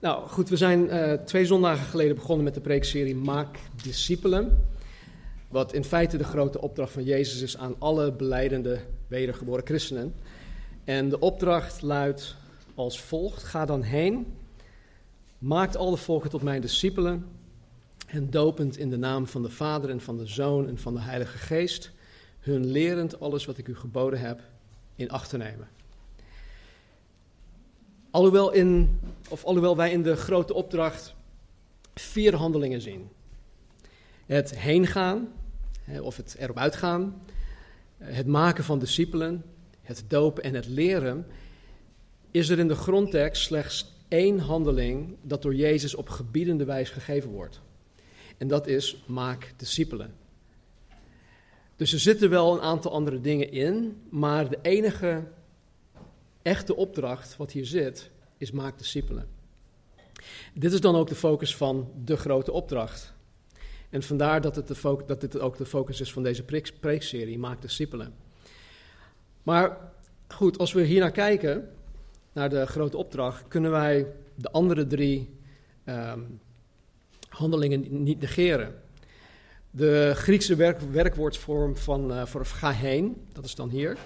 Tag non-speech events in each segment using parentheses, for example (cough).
Nou goed, we zijn uh, twee zondagen geleden begonnen met de preekserie Maak discipelen. Wat in feite de grote opdracht van Jezus is aan alle beleidende wedergeboren christenen. En de opdracht luidt als volgt: Ga dan heen, maakt alle volken tot mijn discipelen. En dopend in de naam van de Vader en van de Zoon en van de Heilige Geest, hun lerend alles wat ik u geboden heb in acht te nemen. Alhoewel, in, of alhoewel wij in de grote opdracht vier handelingen zien. Het heen gaan, of het erop uitgaan, het maken van discipelen, het dopen en het leren, is er in de grondtekst slechts één handeling dat door Jezus op gebiedende wijze gegeven wordt. En dat is maak discipelen. Dus er zitten wel een aantal andere dingen in, maar de enige echte opdracht wat hier zit, is maak discipelen. Dit is dan ook de focus van de grote opdracht. En vandaar dat, het de dat dit ook de focus is van deze preekserie, maak discipelen. Maar goed, als we hier naar kijken, naar de grote opdracht, kunnen wij de andere drie um, handelingen niet negeren. De Griekse werk, werkwoordsvorm van, uh, voor ga heen, dat is dan hier,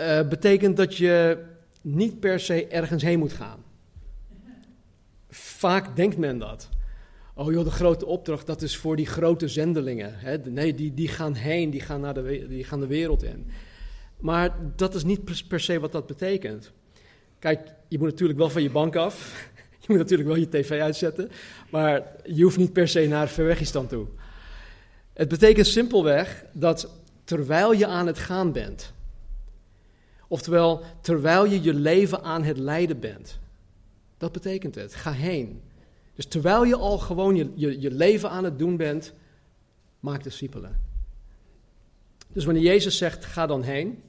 uh, betekent dat je niet per se ergens heen moet gaan. Vaak denkt men dat. Oh joh, de grote opdracht, dat is voor die grote zendelingen. Hè? Nee, die, die gaan heen, die gaan, naar de, die gaan de wereld in. Maar dat is niet per se wat dat betekent. Kijk, je moet natuurlijk wel van je bank af. (laughs) Je moet natuurlijk wel je tv uitzetten. Maar je hoeft niet per se naar verwegistan toe. Het betekent simpelweg dat terwijl je aan het gaan bent, Oftewel, terwijl je je leven aan het leiden bent. Dat betekent het. Ga heen. Dus terwijl je al gewoon je, je, je leven aan het doen bent, maak discipelen. Dus wanneer Jezus zegt, ga dan heen,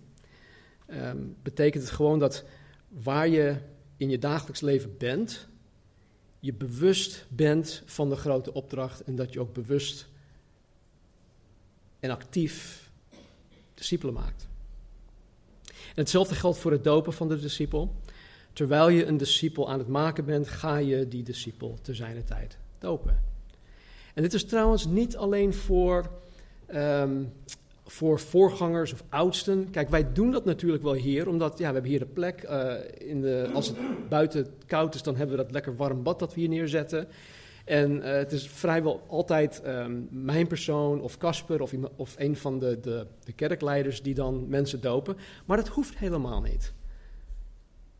ehm, betekent het gewoon dat waar je in je dagelijks leven bent, je bewust bent van de grote opdracht en dat je ook bewust en actief discipelen maakt. Hetzelfde geldt voor het dopen van de discipel. Terwijl je een discipel aan het maken bent, ga je die discipel te zijner tijd dopen. En dit is trouwens niet alleen voor, um, voor voorgangers of oudsten. Kijk, wij doen dat natuurlijk wel hier, omdat ja, we hebben hier de plek. Uh, in de, als het buiten koud is, dan hebben we dat lekker warm bad dat we hier neerzetten. En uh, het is vrijwel altijd um, mijn persoon of Casper of, of een van de, de, de, kerkleiders die dan mensen dopen. Maar dat hoeft helemaal niet.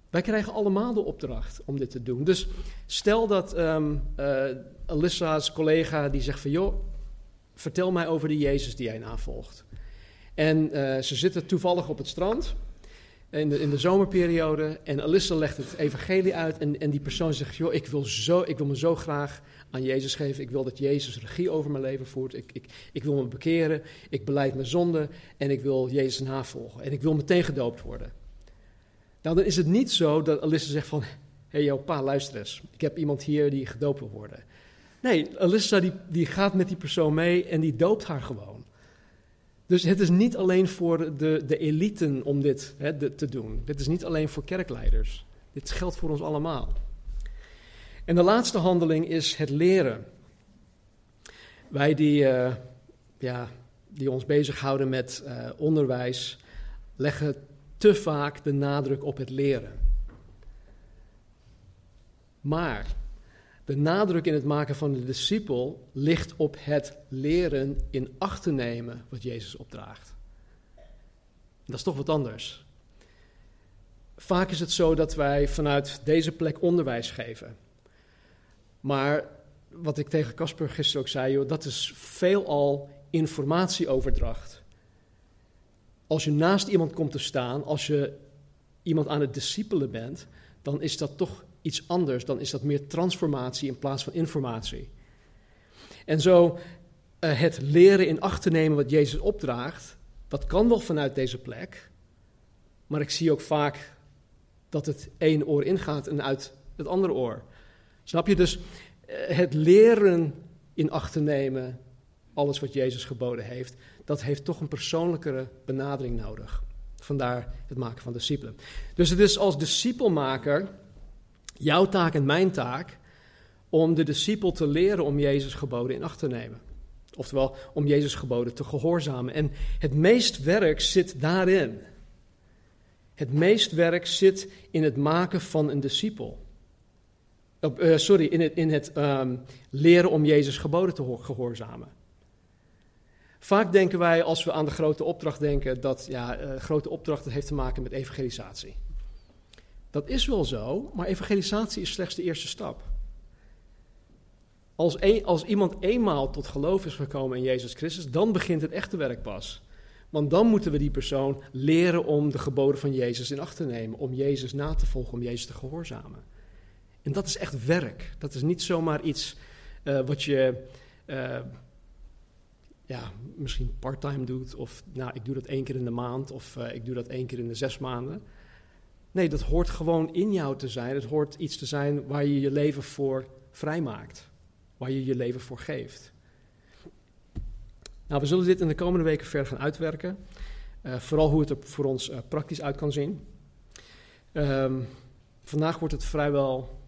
Wij krijgen allemaal de opdracht om dit te doen. Dus stel dat um, uh, Alyssa's collega die zegt van joh, vertel mij over de Jezus die jij navolgt. En uh, ze zitten toevallig op het strand in de, in de zomerperiode en Alyssa legt het evangelie uit en, en die persoon zegt, joh, ik wil, zo, ik wil me zo graag aan Jezus geven. Ik wil dat Jezus regie over mijn leven voert. Ik, ik, ik wil me bekeren. Ik beleid mijn zonde. En ik wil Jezus navolgen. En ik wil meteen gedoopt worden. Nou, dan is het niet zo dat Alyssa zegt van... Hé, hey, jouw pa, luister eens. Ik heb iemand hier die gedoopt wil worden. Nee, Alyssa die, die gaat met die persoon mee en die doopt haar gewoon. Dus het is niet alleen voor de, de eliten om dit hè, te doen. Dit is niet alleen voor kerkleiders. Dit geldt voor ons allemaal. En de laatste handeling is het leren. Wij die, uh, ja, die ons bezighouden met uh, onderwijs, leggen te vaak de nadruk op het leren. Maar de nadruk in het maken van de discipel ligt op het leren in acht te nemen wat Jezus opdraagt. Dat is toch wat anders. Vaak is het zo dat wij vanuit deze plek onderwijs geven. Maar wat ik tegen Casper gisteren ook zei, dat is veelal informatieoverdracht. Als je naast iemand komt te staan, als je iemand aan het discipelen bent, dan is dat toch iets anders, dan is dat meer transformatie in plaats van informatie. En zo uh, het leren in acht te nemen wat Jezus opdraagt, dat kan wel vanuit deze plek, maar ik zie ook vaak dat het één oor ingaat en uit het andere oor. Snap je? Dus uh, het leren in acht te nemen, alles wat Jezus geboden heeft, dat heeft toch een persoonlijkere benadering nodig. Vandaar het maken van discipelen. Dus het is als discipelmaker jouw taak en mijn taak om de discipel te leren om Jezus geboden in acht te nemen. Oftewel, om Jezus geboden te gehoorzamen. En het meest werk zit daarin. Het meest werk zit in het maken van een discipel. Uh, sorry, in het, in het um, leren om Jezus geboden te gehoorzamen. Vaak denken wij, als we aan de grote opdracht denken, dat ja, uh, grote opdracht heeft te maken met evangelisatie. Dat is wel zo, maar evangelisatie is slechts de eerste stap. Als, als iemand eenmaal tot geloof is gekomen in Jezus Christus, dan begint het echte werk pas. Want dan moeten we die persoon leren om de geboden van Jezus in acht te nemen, om Jezus na te volgen, om Jezus te gehoorzamen. En dat is echt werk. Dat is niet zomaar iets uh, wat je uh, ja, misschien parttime doet, of nou, ik doe dat één keer in de maand, of uh, ik doe dat één keer in de zes maanden. Nee, dat hoort gewoon in jou te zijn. Het hoort iets te zijn waar je je leven voor vrijmaakt. Waar je je leven voor geeft. Nou, we zullen dit in de komende weken verder gaan uitwerken. Uh, vooral hoe het er voor ons uh, praktisch uit kan zien. Um, vandaag wordt het vrijwel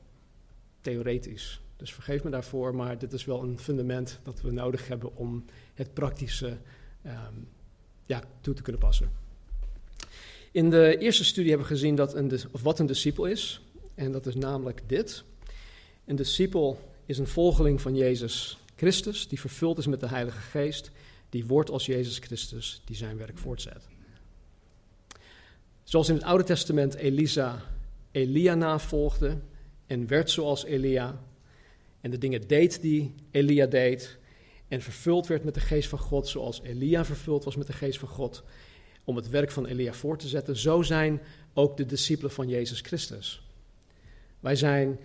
theoretisch. Dus vergeef me daarvoor, maar dit is wel een fundament dat we nodig hebben om het praktische um, ja, toe te kunnen passen. In de eerste studie hebben we gezien dat een, of wat een discipel is. En dat is namelijk dit. Een discipel is een volgeling van Jezus Christus, die vervuld is met de Heilige Geest, die wordt als Jezus Christus, die zijn werk voortzet. Zoals in het Oude Testament Elisa Elia navolgde en werd zoals Elia, en de dingen deed die Elia deed, en vervuld werd met de geest van God, zoals Elia vervuld was met de geest van God, om het werk van Elia voor te zetten, zo zijn ook de discipelen van Jezus Christus. Wij zijn,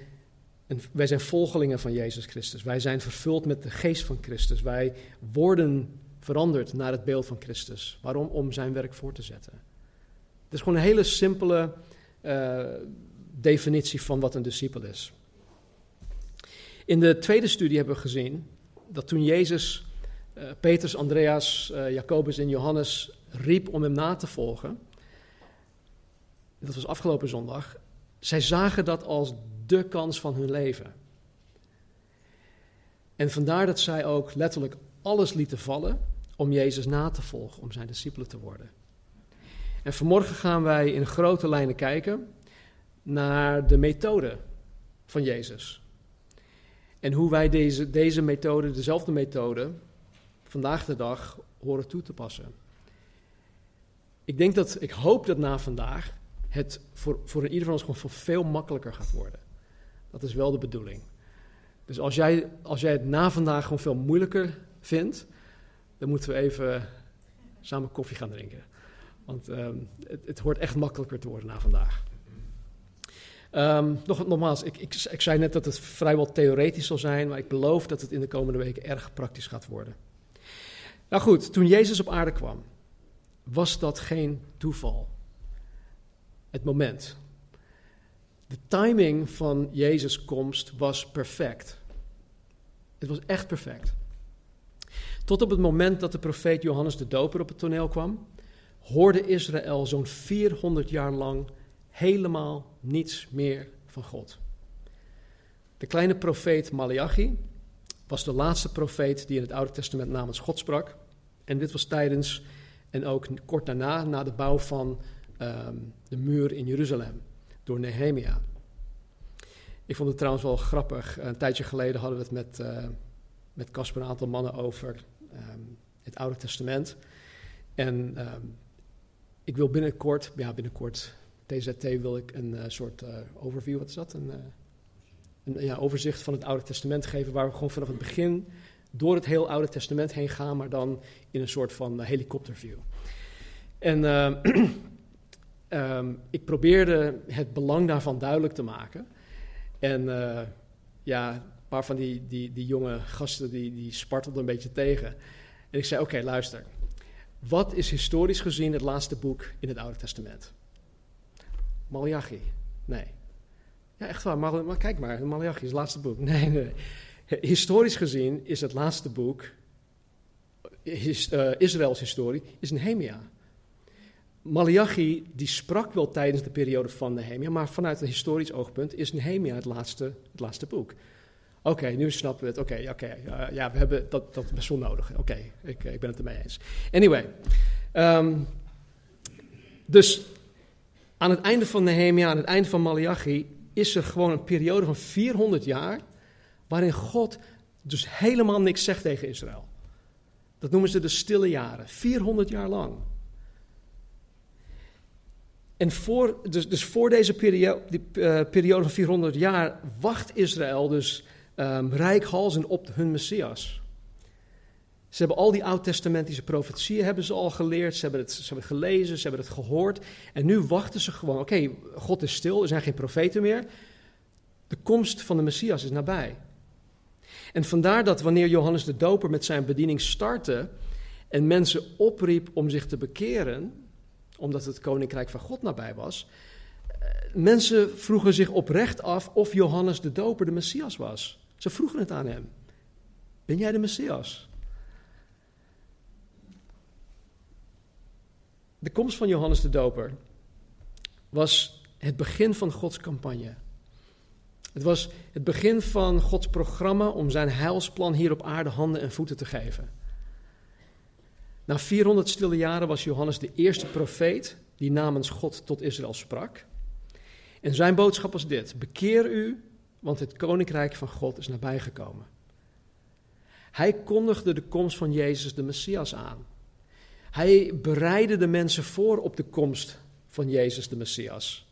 wij zijn volgelingen van Jezus Christus. Wij zijn vervuld met de geest van Christus. Wij worden veranderd naar het beeld van Christus. Waarom? Om zijn werk voor te zetten. Het is gewoon een hele simpele uh, definitie van wat een discipel is. In de tweede studie hebben we gezien dat toen Jezus uh, Petrus, Andreas, uh, Jacobus en Johannes riep om hem na te volgen, dat was afgelopen zondag, zij zagen dat als de kans van hun leven. En vandaar dat zij ook letterlijk alles lieten vallen om Jezus na te volgen, om zijn discipelen te worden. En vanmorgen gaan wij in grote lijnen kijken naar de methode van Jezus. En hoe wij deze, deze methode, dezelfde methode, vandaag de dag horen toe te passen. Ik denk dat, ik hoop dat na vandaag het voor, voor ieder van ons gewoon veel makkelijker gaat worden. Dat is wel de bedoeling. Dus als jij, als jij het na vandaag gewoon veel moeilijker vindt, dan moeten we even samen koffie gaan drinken. Want um, het, het hoort echt makkelijker te worden na vandaag. Um, nog, nogmaals, ik, ik, ik, zei net dat het vrijwel theoretisch zal zijn, maar ik beloof dat het in de komende weken erg praktisch gaat worden. Nou goed, toen Jezus op aarde kwam, was dat geen toeval. Het moment. De timing van Jezus' komst was perfect. Het was echt perfect. Tot op het moment dat de profeet Johannes de Doper op het toneel kwam, hoorde Israël zo'n 400 jaar lang helemaal niets meer van God. De kleine profeet Malachi was de laatste profeet die in het Oude Testament namens God sprak. En dit was tijdens en ook kort daarna, na de bouw van um, de muur in Jeruzalem door Nehemia. Ik vond het trouwens wel grappig. Een tijdje geleden hadden we het met uh, met Casper een aantal mannen over um, het Oude Testament. En um, ik wil binnenkort, ja binnenkort, TZT wil ik een uh, soort uh, overview, wat is dat? Een, een ja, overzicht van het Oude Testament geven, waar we gewoon vanaf het begin door het heel Oude Testament heen gaan, maar dan in een soort van uh, helikopterview. En uh, um, (clears throat) ik probeerde het belang daarvan duidelijk te maken. En uh, ja, een paar van die, die, die jonge gasten die, die spartelden een beetje tegen. En ik zei, oké, luister. Wat is historisch gezien het laatste boek in het Oude Testament? Malachi. Nee. Ja, echt waar. Maar, kijk maar, Malachi is het laatste boek. Nee, nee. Historisch gezien is het laatste boek, is, uh, Israëls historie, is Nehemia. Malachi die sprak wel tijdens de periode van Nehemia, maar vanuit een historisch oogpunt is Nehemia het laatste, het laatste boek. Oké, nu snappen we het. Oké, oké, ja, we hebben dat, dat best wel nodig. Oké, ik, ik ben het ermee eens. Anyway, um, dus aan het einde van Nehemia, aan het einde van Malachi, is er gewoon een periode van 400 jaar waarin God dus helemaal niks zegt tegen Israël. Dat noemen ze de stille jaren, 400 jaar lang. En voor, dus, dus voor deze periode, die, uh, periode van 400 jaar wacht Israël dus um, op hun Messias. Ze hebben al die oud-testamentische profetieën hebben ze al geleerd, ze hebben, het, ze hebben gelezen, ze hebben het gehoord. En nu wachten ze gewoon, oké, God is stil, er zijn geen profeten meer. De komst van de Messias is nabij. En vandaar dat wanneer Johannes de Doper met zijn bediening startte en mensen opriep om zich te bekeren, omdat het koninkrijk van God nabij was, eh, mensen vroegen zich oprecht af of Johannes de Doper de Messias was. Ze vroegen het aan hem. Ben jij de Messias? De komst van Johannes de Doper was het begin van Gods campagne. Het was het begin van Gods programma om zijn heilsplan hier op aarde handen en voeten te geven. Na 400 stille jaren was Johannes de eerste profeet die namens God tot Israël sprak. En zijn boodschap was dit: Bekeer u, want het koninkrijk van God is nabijgekomen. Hij kondigde de komst van Jezus de Messias aan. Hij bereidde de mensen voor op de komst van Jezus de Messias.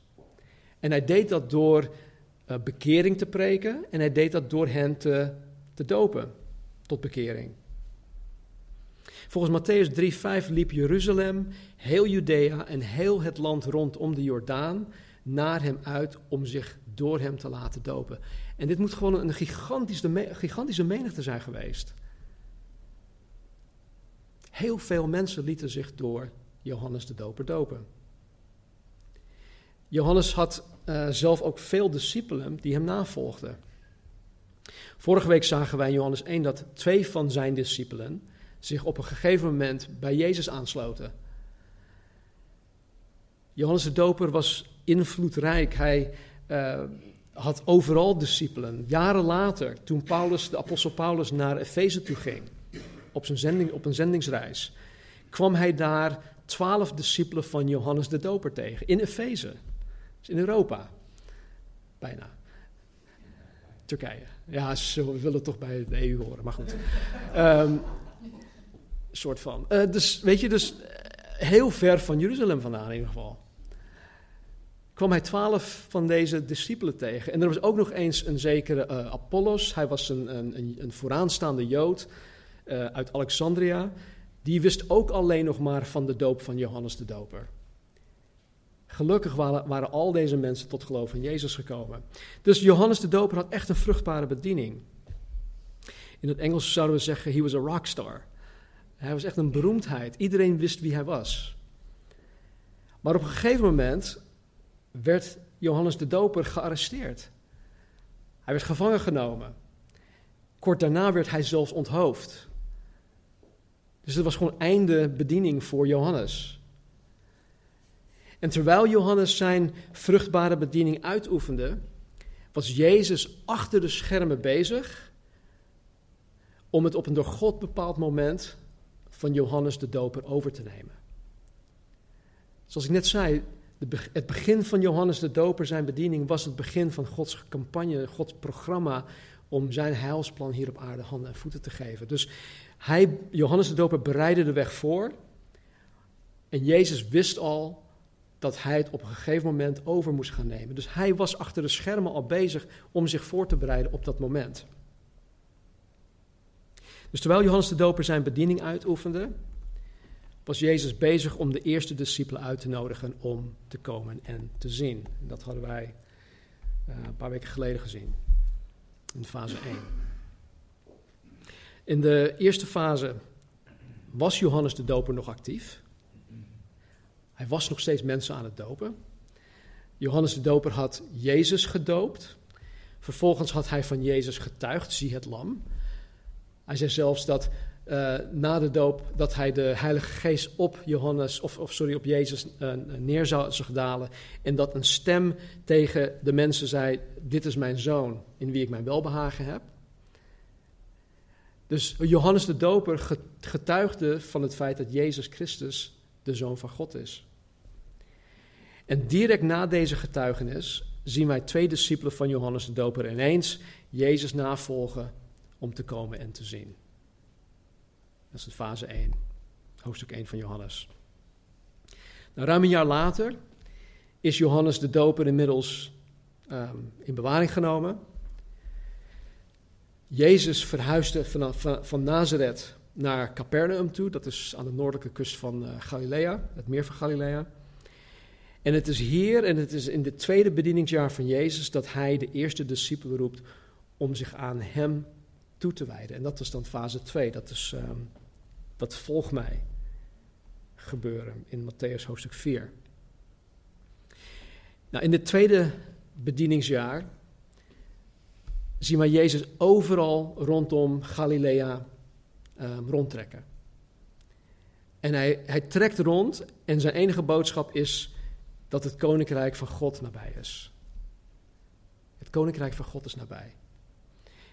En hij deed dat door uh, bekering te preken en hij deed dat door hen te, te dopen tot bekering. Volgens Matthäus 3:5 liep Jeruzalem, heel Judea en heel het land rondom de Jordaan naar hem uit om zich door hem te laten dopen. En dit moet gewoon een gigantische, gigantische menigte zijn geweest. Heel veel mensen lieten zich door Johannes de Doper dopen. Johannes had uh, zelf ook veel discipelen die hem navolgden. Vorige week zagen wij in Johannes 1 dat twee van zijn discipelen zich op een gegeven moment bij Jezus aansloten. Johannes de Doper was invloedrijk. Hij uh, had overal discipelen. Jaren later, toen Paulus, de apostel Paulus naar Efeze toe ging, op, zijn zending, op een zendingsreis, kwam hij daar twaalf discipelen van Johannes de Doper tegen, in Efeze. Dus in Europa. Bijna. Turkije. Ja, ze willen toch bij de EU horen, maar goed. Um, soort van. Uh, dus weet je, dus heel ver van Jeruzalem vandaan in ieder geval. Kwam hij twaalf van deze discipelen tegen. En er was ook nog eens een zekere uh, Apollos. Hij was een, een, een vooraanstaande Jood uh, uit Alexandria. Die wist ook alleen nog maar van de doop van Johannes de Doper. Gelukkig waren, waren, al deze mensen tot geloof in Jezus gekomen. Dus Johannes de Doper had echt een vruchtbare bediening. In het Engels zouden we zeggen, he was a rockstar. Hij was echt een beroemdheid. Iedereen wist wie hij was. Maar op een gegeven moment werd Johannes de Doper gearresteerd. Hij werd gevangen genomen. Kort daarna werd hij zelfs onthoofd. Dus het was gewoon einde bediening voor Johannes. En terwijl Johannes zijn vruchtbare bediening uitoefende, was Jezus achter de schermen bezig om het op een door God bepaald moment van Johannes de Doper over te nemen. Zoals ik net zei, het begin van Johannes de Doper, zijn bediening, was het begin van Gods campagne, Gods programma om zijn heilsplan hier op aarde handen en voeten te geven. Dus hij, Johannes de Doper bereidde de weg voor. En Jezus wist al dat hij het op een gegeven moment over moest gaan nemen. Dus hij was achter de schermen al bezig om zich voor te bereiden op dat moment. Dus terwijl Johannes de Doper zijn bediening uitoefende, was Jezus bezig om de eerste discipelen uit te nodigen om te komen en te zien. dat hadden wij uh, een paar weken geleden gezien. In fase 1. In de eerste fase was Johannes de Doper nog actief. Hij was nog steeds mensen aan het dopen. Johannes de Doper had Jezus gedoopt. Vervolgens had hij van Jezus getuigd, zie het lam. Hij zei zelfs dat uh, na de doop dat hij de Heilige Geest op Johannes, of, of sorry, op Jezus uh, neer zou, zag dalen. En dat een stem tegen de mensen zei: Dit is mijn zoon, in wie ik mijn welbehagen heb. Dus Johannes de Doper getuigde van het feit dat Jezus Christus de zoon van God is. En direct na deze getuigenis zien wij twee discipelen van Johannes de Doper ineens Jezus navolgen om te komen en te zien. Dat is fase 1, hoofdstuk 1 van Johannes. Nou, ruim een jaar later is Johannes de Doper inmiddels um, in bewaring genomen. Jezus verhuisde van, van, Nazareth naar Capernaum toe, dat is aan de noordelijke kust van uh, Galilea, het meer van Galilea. En het is hier en het is in het tweede bedieningsjaar van Jezus dat hij de eerste discipelen roept om zich aan hem toe te wijden. En dat is dan fase 2, dat is um, dat volgt mij gebeuren in Matthäus hoofdstuk 4. Nou, in het tweede bedieningsjaar zien we Jezus overal rondom Galilea um, rondtrekken. En hij, hij trekt rond en zijn enige boodschap is dat het koninkrijk van God nabij is. Het koninkrijk van God is nabij.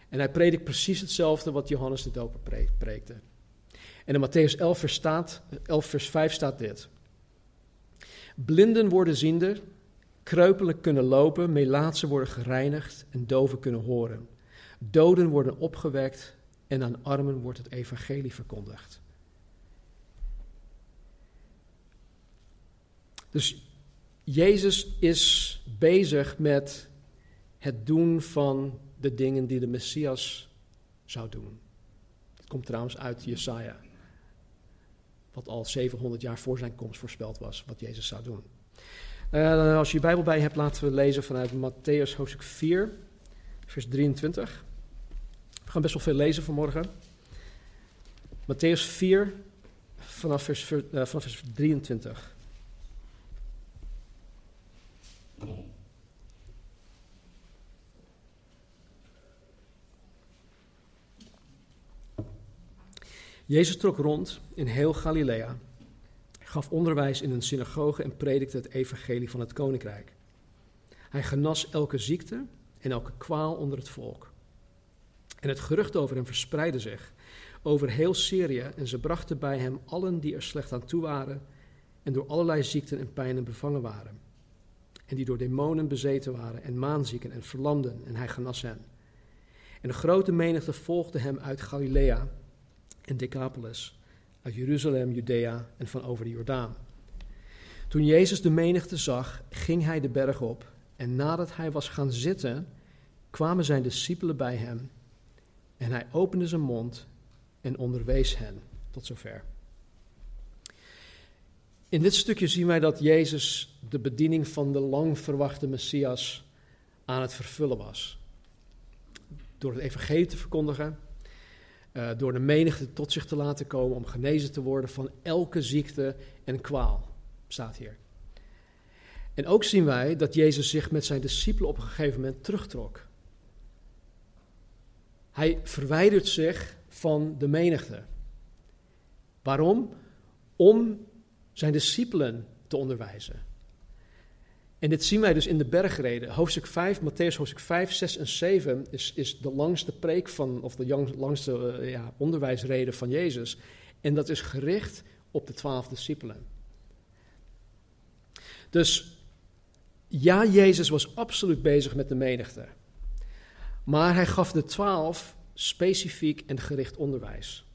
En hij predikt precies hetzelfde wat Johannes de Doper preekte. En in Matthäus 11 vers, staat, 11 vers 5 staat dit. Blinden worden ziende, kreupelen kunnen lopen, melaatsen worden gereinigd en doven kunnen horen. Doden worden opgewekt en aan armen wordt het evangelie verkondigd. Dus Jezus is bezig met het doen van de dingen die de Messias zou doen. Het komt trouwens uit Jesaja wat al 700 jaar voor zijn komst voorspeld was, wat Jezus zou doen. Uh, als je je Bijbel bij hebt, laten we lezen vanuit Matthäus hoofdstuk 4, vers 23. We gaan best wel veel lezen vanmorgen. Matthäus 4, vanaf vers, uh, vanaf vers 23. Jezus trok rond in heel Galilea, gaf onderwijs in een synagoge en predikte het evangelie van het koninkrijk. Hij genas elke ziekte en elke kwaal onder het volk. En het gerucht over hem verspreidde zich over heel Syrië en ze brachten bij hem allen die er slecht aan toe waren en door allerlei ziekten en pijnen bevangen waren. En die door demonen bezeten waren en maanzieken en verlamden en hij genas hen. En een grote menigte volgde hem uit Galilea en Decapolis, uit Jeruzalem, Judea en van over de Jordaan. Toen Jezus de menigte zag, ging hij de berg op en nadat hij was gaan zitten, kwamen zijn discipelen bij hem en hij opende zijn mond en onderwees hen. Tot zover. In dit stukje zien wij dat Jezus de bediening van de lang verwachte Messias aan het vervullen was. Door het evangelie te verkondigen, uh, door de menigte tot zich te laten komen om genezen te worden van elke ziekte en kwaal, staat hier. En ook zien wij dat Jezus zich met zijn discipelen op een gegeven moment terugtrok. Hij verwijdert zich van de menigte. Waarom? Om zijn discipelen te onderwijzen. En dit zien wij dus in de bergreden. Hoofdstuk 5, Matthäus hoofdstuk 5, 6 en 7 is, is de langste preek van, of de langste uh, ja, onderwijsreden van Jezus. En dat is gericht op de twaalf discipelen. Dus ja, Jezus was absoluut bezig met de menigte. Maar hij gaf de twaalf specifiek en gericht onderwijs.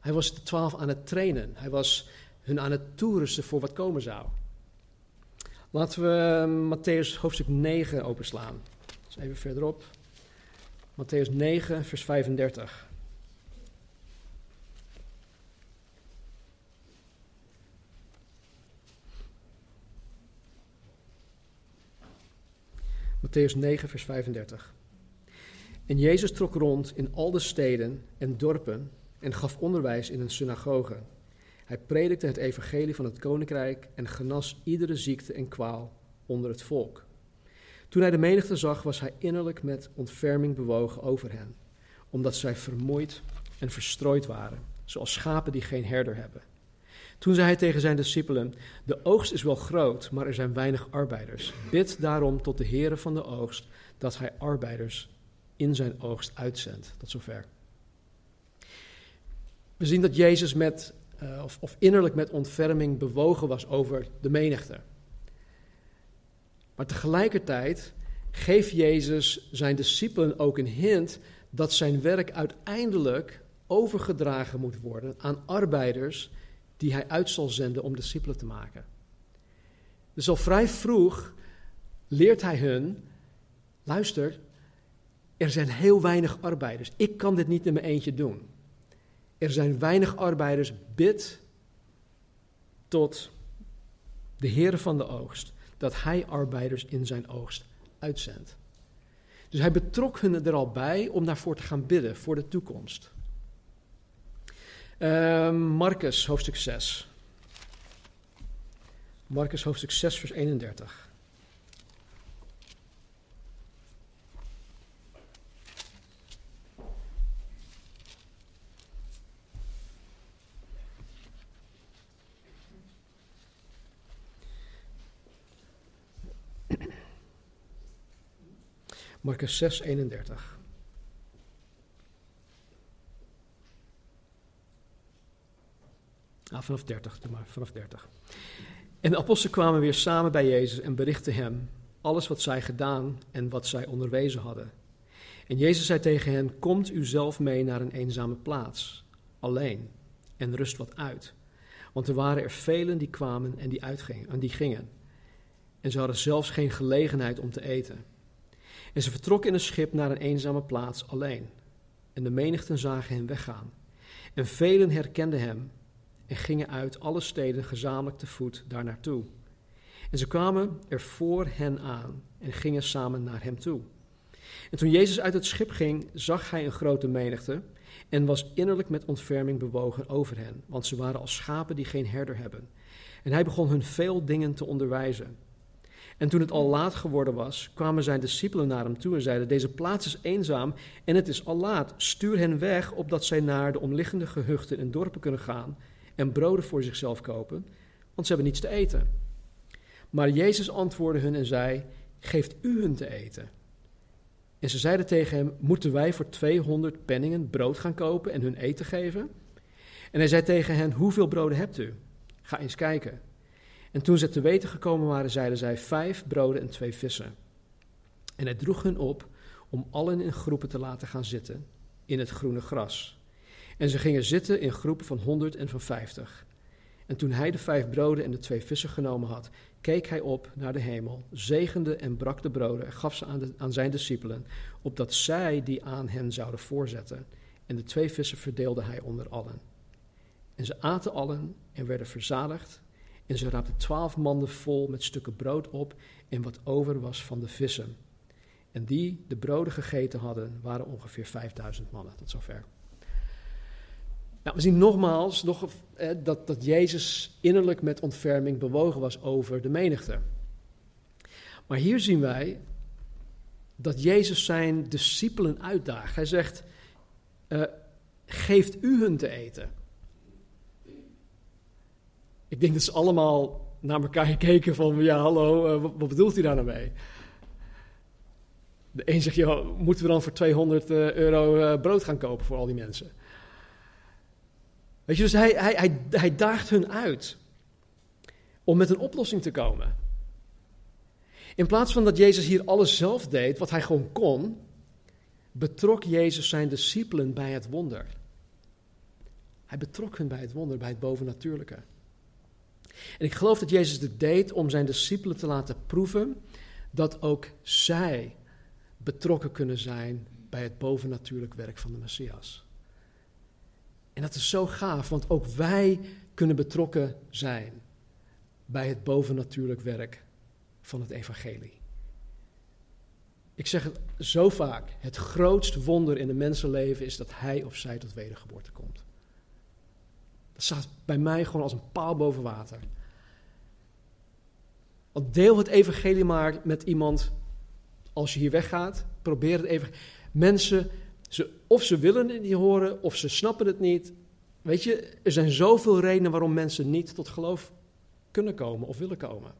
Hij was de twaalf aan het trainen. Hij was hun aan het toerusten voor wat komen zou. Laten we ehm, Matthäus hoofdstuk 9 openslaan. Dus even verderop. Matthäus 9, vers 35. Matthäus 9, vers 35. En Jezus trok rond in al de steden en dorpen en gaf onderwijs in een synagoge. Hij predikte het evangelie van het koninkrijk en genas iedere ziekte en kwaal onder het volk. Toen hij de menigte zag, was hij innerlijk met ontferming bewogen over hen, omdat zij vermoeid en verstrooid waren, zoals schapen die geen herder hebben. Toen zei hij tegen zijn discipelen: De oogst is wel groot, maar er zijn weinig arbeiders. Bid daarom tot de Heere van de oogst dat hij arbeiders in zijn oogst uitzendt. Tot zover. We zien dat Jezus met, uh, of, of innerlijk met ontferming bewogen was over de menigte. Maar tegelijkertijd geeft Jezus zijn discipelen ook een hint dat zijn werk uiteindelijk overgedragen moet worden aan arbeiders die hij uit zal zenden om discipelen te maken. Dus al vrij vroeg leert hij hun: luister, er zijn heel weinig arbeiders. Ik kan dit niet in mijn eentje doen. Er zijn weinig arbeiders. Bid tot de Heer van de oogst dat hij arbeiders in zijn oogst uitzendt. Dus hij betrok hun er al bij om daarvoor te gaan bidden voor de toekomst. Uh, Marcus, hoofdstuk 6. Marcus, hoofdstuk 6, vers 31. Marcus 6, 31. Ah, vanaf 30, doe maar, vanaf 30. En de apostelen kwamen weer samen bij Jezus en berichtten hem alles wat zij gedaan en wat zij onderwezen hadden. En Jezus zei tegen hen: Komt u zelf mee naar een eenzame plaats, alleen, en rust wat uit. Want er waren er velen die kwamen en die uitgingen, en die gingen. En ze hadden zelfs geen gelegenheid om te eten. En ze vertrokken in een schip naar een eenzame plaats alleen. En de menigten zagen hem weggaan. En velen herkenden hem en gingen uit alle steden gezamenlijk te voet daar naartoe. En ze kwamen er voor hen aan en gingen samen naar hem toe. En toen Jezus uit het schip ging, zag hij een grote menigte en was innerlijk met ontferming bewogen over hen, want ze waren als schapen die geen herder hebben. En hij begon hun veel dingen te onderwijzen. En toen het al laat geworden was, kwamen zijn discipelen naar hem toe en zeiden: Deze plaats is eenzaam en het is al laat. Stuur hen weg, opdat zij naar de omliggende gehuchten en dorpen kunnen gaan en broden voor zichzelf kopen, want ze hebben niets te eten. Maar Jezus antwoordde hun en zei: Geeft u hun te eten. En ze zeiden tegen hem: Moeten wij voor 200 penningen brood gaan kopen en hun eten geven? En hij zei tegen hen: Hoeveel broden hebt u? Ga eens kijken. En toen ze te weten gekomen waren, zeiden zij: Vijf broden en twee vissen. En hij droeg hun op om allen in groepen te laten gaan zitten in het groene gras. En ze gingen zitten in groepen van honderd en van vijftig. En toen hij de vijf broden en de twee vissen genomen had, keek hij op naar de hemel, zegende en brak de broden en gaf ze aan, aan zijn discipelen, opdat zij die aan hen zouden voorzetten. En de twee vissen verdeelde hij onder allen. En ze aten allen en werden verzadigd. En ze raapten twaalf manden vol met stukken brood op en wat over was van de vissen. En die de broden gegeten hadden, waren ongeveer vijfduizend mannen. Tot zover. Nou, we zien nogmaals nog, eh, dat, dat Jezus innerlijk met ontferming bewogen was over de menigte. Maar hier zien wij dat Jezus zijn discipelen uitdaagt. Hij zegt: uh, Geeft u hun te eten. Ik denk dat ze allemaal naar elkaar (laughs) gekeken van, ja hallo, uh, wat, bedoelt hij daar nou mee? De een zegt, ja, moeten we dan voor 200 uh, euro uh, brood gaan kopen voor al die mensen? Weet je, dus hij, hij, hij, hij daagt hun uit om met een oplossing te komen. In plaats van dat Jezus hier alles zelf deed, wat hij gewoon kon, betrok Jezus zijn discipelen bij het wonder. Hij betrok hen bij het wonder, bij het bovennatuurlijke. En ik geloof dat Jezus dit deed om zijn discipelen te laten proeven dat ook zij betrokken kunnen zijn bij het bovennatuurlijk werk van de Messias. En dat is zo gaaf, want ook wij kunnen betrokken zijn bij het bovennatuurlijk werk van het evangelie. Ik zeg het zo vaak. Het grootste wonder in een mensenleven is dat hij of zij tot wedergeboorte komt. Dat staat bij mij gewoon als een paal boven water. Want deel het evangelie maar met iemand als je hier weggaat. Probeer het even. Mensen, ze, of ze willen het niet horen, of ze snappen het niet. Weet je, er zijn zoveel redenen waarom mensen niet tot geloof kunnen komen of willen komen.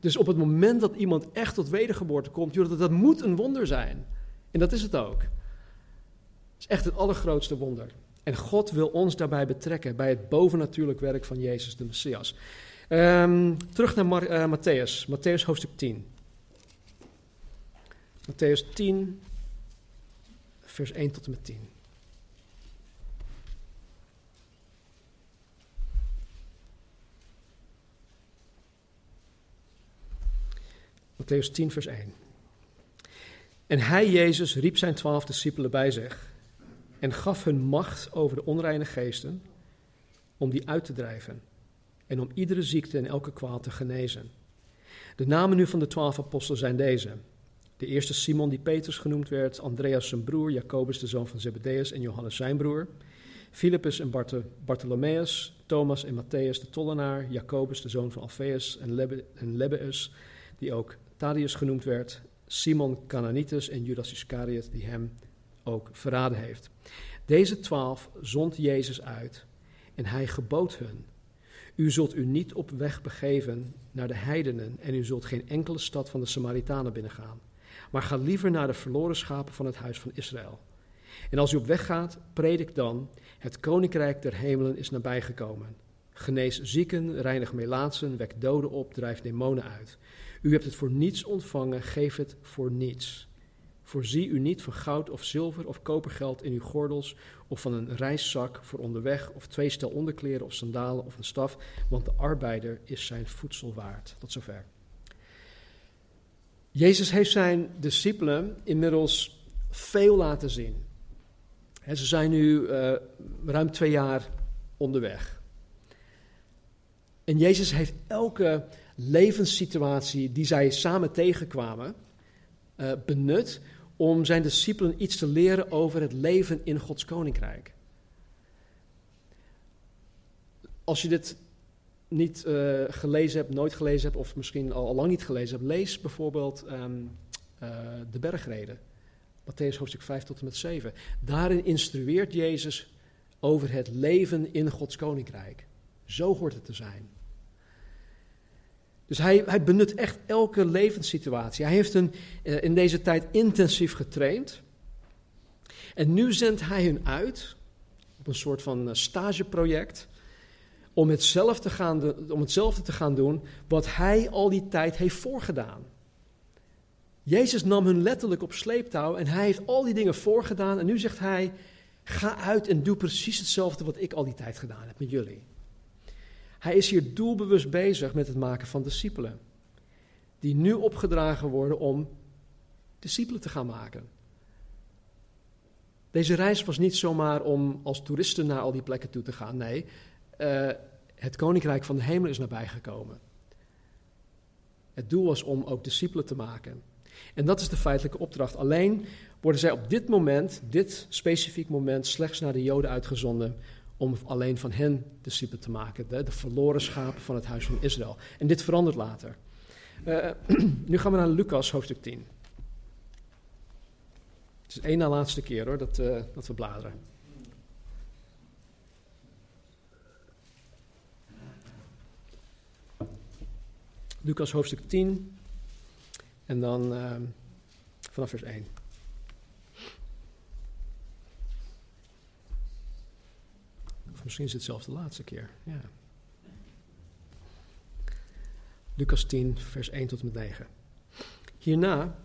Dus op het moment dat iemand echt tot wedergeboorte komt, dat, dat moet een wonder zijn. En dat is het ook. Het is echt het allergrootste wonder. En God wil ons daarbij betrekken, bij het bovennatuurlijk werk van Jezus de Messias. Um, terug naar Mar uh, Matthäus, Matthäus hoofdstuk 10. Matthäus 10, vers 1 tot en met 10. Matthäus 10, vers 1. En hij, Jezus, riep zijn twaalf discipelen bij zich en gaf hun macht over de onreine geesten om die uit te drijven en om iedere ziekte en elke kwaal te genezen. De namen nu van de twaalf apostelen zijn deze. De eerste Simon, die Petrus genoemd werd, Andreas zijn broer, Jacobus de zoon van Zebedeus en Johannes zijn broer, Philippus en Bart Bartholomeus, Thomas en Matthäus de tollenaar, Jacobus de zoon van Alphaeus en, Lebbeus, die ook Thaddeus genoemd werd, Simon Cananitus en Judas Iscariot, die hem ook verraden heeft. Deze twaalf zond Jezus uit en hij gebood hun: U zult u niet op weg begeven naar de heidenen en u zult geen enkele stad van de Samaritanen binnengaan, maar ga liever naar de verloren schapen van het huis van Israël. En als u op weg gaat, predik dan: Het koninkrijk der hemelen is nabijgekomen. Genees zieken, reinig melaatsen, wek doden op, drijf demonen uit. U hebt het voor niets ontvangen, geef het voor niets. Voorzie u niet van goud of zilver of kopergeld in uw gordels, of van een reiszak voor onderweg, of twee stel onderkleren of sandalen of een staf, want de arbeider is zijn voedsel waard. Tot zover. Jezus heeft zijn discipelen inmiddels veel laten zien. ze zijn nu uh, ruim twee jaar onderweg. En Jezus heeft elke levenssituatie die zij samen tegenkwamen uh, benut om zijn discipelen iets te leren over het leven in Gods koninkrijk. Als je dit niet uh, gelezen hebt, nooit gelezen hebt, of misschien al, lang niet gelezen hebt, lees bijvoorbeeld um, uh, de bergreden. Matthäus hoofdstuk 5 tot en met 7. Daarin instrueert Jezus over het leven in Gods koninkrijk. Zo hoort het te zijn. Dus hij, hij benut echt elke levenssituatie. Hij heeft hen uh, in deze tijd intensief getraind. En nu zendt hij hen uit op een soort van uh, stageproject. Om, hetzelfde te gaan, om hetzelfde te gaan doen wat hij al die tijd heeft voorgedaan. Jezus nam hun letterlijk op sleeptouw en hij heeft al die dingen voorgedaan. En nu zegt hij: Ga uit en doe precies hetzelfde wat ik al die tijd gedaan heb met jullie. Hij is hier doelbewust bezig met het maken van discipelen. Die nu opgedragen worden om discipelen te gaan maken. Deze reis was niet zomaar om als toeristen naar al die plekken toe te gaan. Nee, uh, het koninkrijk van de hemel is nabijgekomen. Het doel was om ook discipelen te maken. En dat is de feitelijke opdracht. Alleen worden zij op dit moment, dit specifiek moment, slechts naar de Joden uitgezonden om alleen van hen discipelen te maken, de, verloren schapen van het huis van Israël. En dit verandert later. Uh, (clears throat) nu gaan we naar Lucas hoofdstuk 10. Het is één na laatste keer hoor, dat, uh, dat we bladeren. Lucas hoofdstuk 10 en dan uh, vanaf vers 1. Misschien is het zelfs de laatste keer. Ja. Lucas 10, vers 1 tot en met 9. Hierna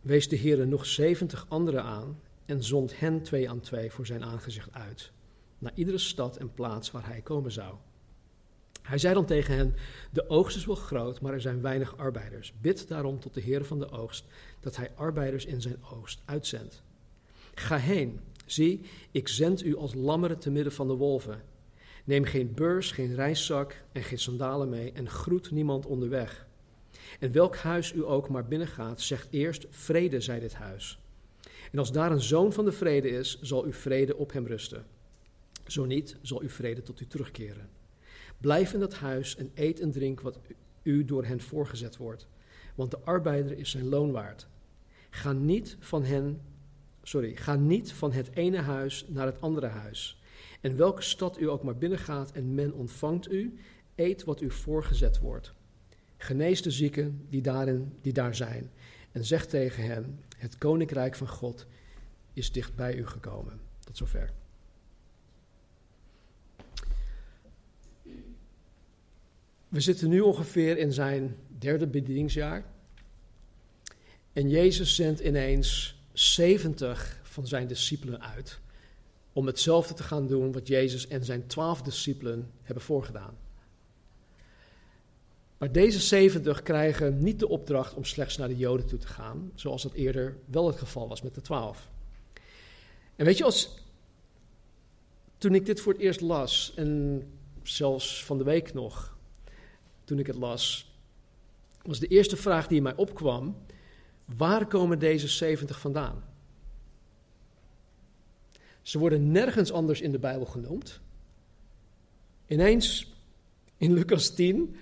wees de Heer nog zeventig anderen aan en zond hen twee aan twee voor zijn aangezicht uit, naar iedere stad en plaats waar hij komen zou. Hij zei dan tegen hen: De oogst is wel groot, maar er zijn weinig arbeiders. Bid daarom tot de Heer van de oogst dat hij arbeiders in zijn oogst uitzendt. Ga heen Zie, ik zend u als lammeren te midden van de wolven. Neem geen beurs, geen reiszak en geen sandalen mee en groet niemand onderweg. En welk huis u ook maar binnengaat, zegt eerst: Vrede zij dit huis. En als daar een zoon van de vrede is, zal uw vrede op hem rusten. Zo niet, zal uw vrede tot u terugkeren. Blijf in dat huis en eet en drink wat u door hen voorgezet wordt, want de arbeider is zijn loon waard. Ga niet van hen, sorry, ga niet van het ene huis naar het andere huis. En welke stad u ook maar binnengaat en men ontvangt u, eet wat u voorgezet wordt. Genees de zieken die, daarin, die daar zijn en zeg tegen hen, het koninkrijk van God is dicht bij u gekomen. Tot zover. We zitten nu ongeveer in zijn derde bedieningsjaar. En Jezus zendt ineens 70 van zijn discipelen uit om hetzelfde te gaan doen wat Jezus en zijn twaalf discipelen hebben voorgedaan. Maar deze 70 krijgen niet de opdracht om slechts naar de Joden toe te gaan, zoals dat eerder wel het geval was met de twaalf. En weet je, als, toen ik dit voor het eerst las, en zelfs van de week nog, toen ik het las, was de eerste vraag die in mij opkwam: waar komen deze 70 vandaan? Ze worden nergens anders in de Bijbel genoemd. Ineens in Lucas 10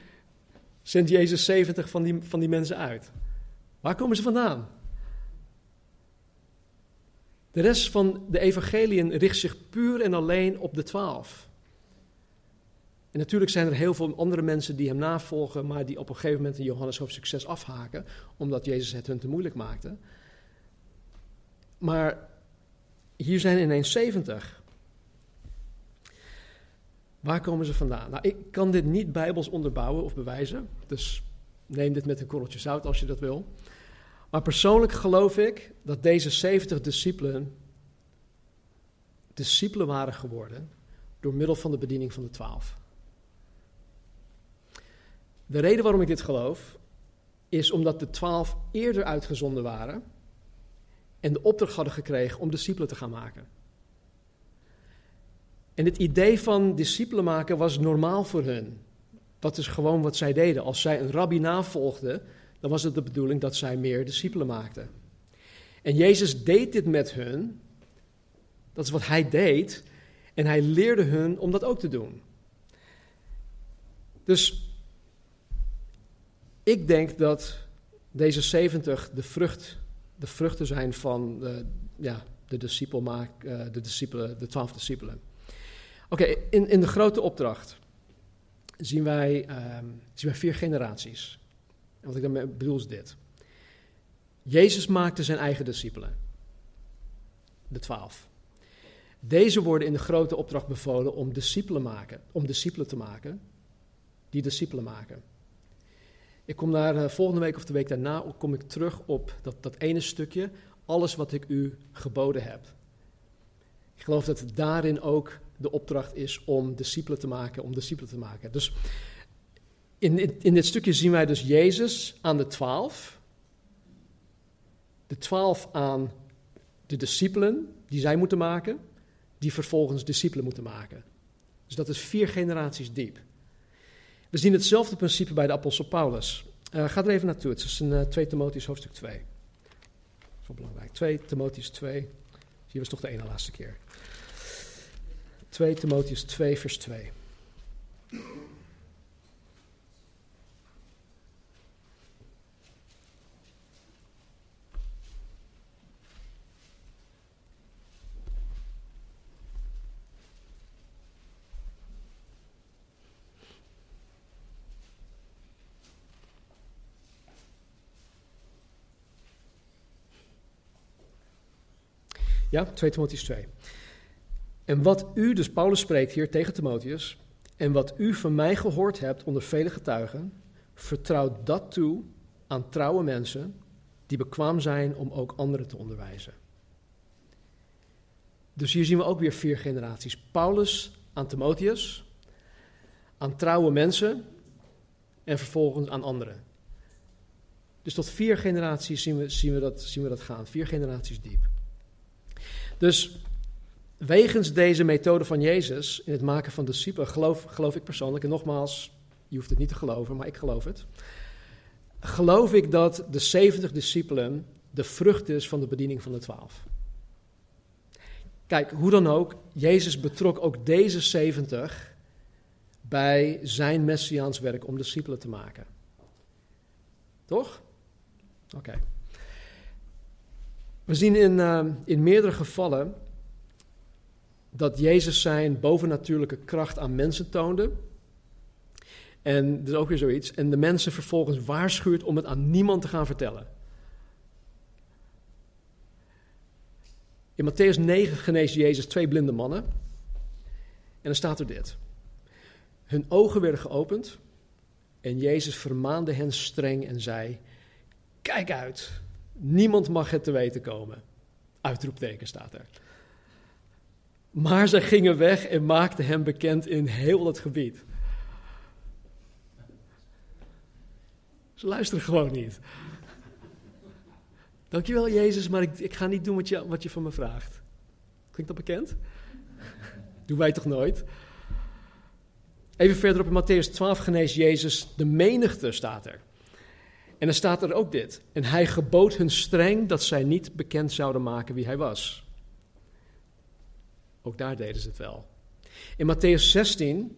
zendt Jezus 70 van die, van die mensen uit. Waar komen ze vandaan? De rest van de evangeliën richt zich puur en alleen op de twaalf. En natuurlijk zijn er heel veel andere mensen die hem navolgen, maar die op een gegeven moment in Johannes hoofdstuk 6 afhaken, omdat Jezus het hun te moeilijk maakte. Maar hier zijn ineens 70. Waar komen ze vandaan? Nou, ik kan dit niet bijbels onderbouwen of bewijzen, dus neem dit met een korreltje zout als je dat wil. Maar persoonlijk geloof ik dat deze 70 discipelen discipelen waren geworden door middel van de bediening van de twaalf. De reden waarom ik dit geloof is omdat de twaalf eerder uitgezonden waren en de opdracht hadden gekregen om discipelen te gaan maken. En het idee van discipelen maken was normaal voor hun. Dat is gewoon wat zij deden. Als zij een rabbi navolgden, dan was het de bedoeling dat zij meer discipelen maakten. En Jezus deed dit met hun. Dat is wat hij deed. En hij leerde hun om dat ook te doen. Dus ik denk dat deze 70 de, vrucht, de vruchten zijn van de, ja, de, eh, de, discipelen, de twaalf discipelen. Oké, in, in de grote opdracht zien wij, wij vier generaties. En wat ik daarmee bedoel is dit. Jezus maakte zijn eigen discipelen. De twaalf. Deze worden in de grote opdracht bevolen om discipelen, maken, om discipelen te maken, die discipelen maken. Ik kom daar uh, volgende week of de week daarna kom ik terug op dat, dat ene stukje, alles wat ik u geboden heb. Ik geloof dat daarin ook de opdracht is om discipelen te maken, om discipelen te maken. Dus in, in dit stukje zien wij dus Jezus aan de twaalf, de twaalf aan de discipelen die zij moeten maken, die vervolgens discipelen moeten maken. Dus dat is vier generaties diep. We zien hetzelfde principe bij de apostel Paulus. Uh, ga er even naartoe, het is uh, 2 Timotheus hoofdstuk 2. Dat is wel belangrijk. 2 Timotheus 2. Hier was toch de ene laatste keer. 2 Timotheus 2, vers 2. Ja, 2 Timotheus 2. En wat u, dus Paulus spreekt hier tegen Timotheus, en wat u van mij gehoord hebt onder vele getuigen, vertrouw dat toe aan trouwe mensen die bekwaam zijn om ook anderen te onderwijzen. Dus hier zien we ook weer vier generaties. Paulus aan Timotheus, aan trouwe mensen en vervolgens aan anderen. Dus tot vier generaties zien we, zien we, dat, zien we dat gaan, vier generaties diep. Dus wegens deze methode van Jezus in het maken van discipelen, geloof, geloof ik persoonlijk, en nogmaals, je hoeft het niet te geloven, maar ik geloof het. geloof ik dat de 70 discipelen de vrucht is van de bediening van de 12. Kijk, hoe dan ook, Jezus betrok ook deze 70 bij zijn messiaans werk om discipelen te maken. Toch? Oké. We zien in, uh, in meerdere gevallen dat Jezus zijn bovennatuurlijke kracht aan mensen toonde. En dat is ook weer zoiets. En de mensen vervolgens waarschuwt om het aan niemand te gaan vertellen. In Matthäus 9 geneest Jezus twee blinde mannen. En dan staat er dit. Hun ogen werden geopend en Jezus vermaande hen streng en zei: Kijk uit, niemand mag het te weten komen. Uitroepteken staat er. Maar zij gingen weg en maakten hem bekend in heel het gebied. Ze luisteren gewoon niet. Dankjewel Jezus, maar ik, ik ga niet doen wat je, wat je van me vraagt. Klinkt dat bekend? Doen wij toch nooit? Even verderop in Matthäus 12 geneest Jezus de menigte, staat er. En dan staat er ook dit. En hij gebood hun streng dat zij niet bekend zouden maken wie hij was. Ook daar deden ze het wel. In Matthäus 16,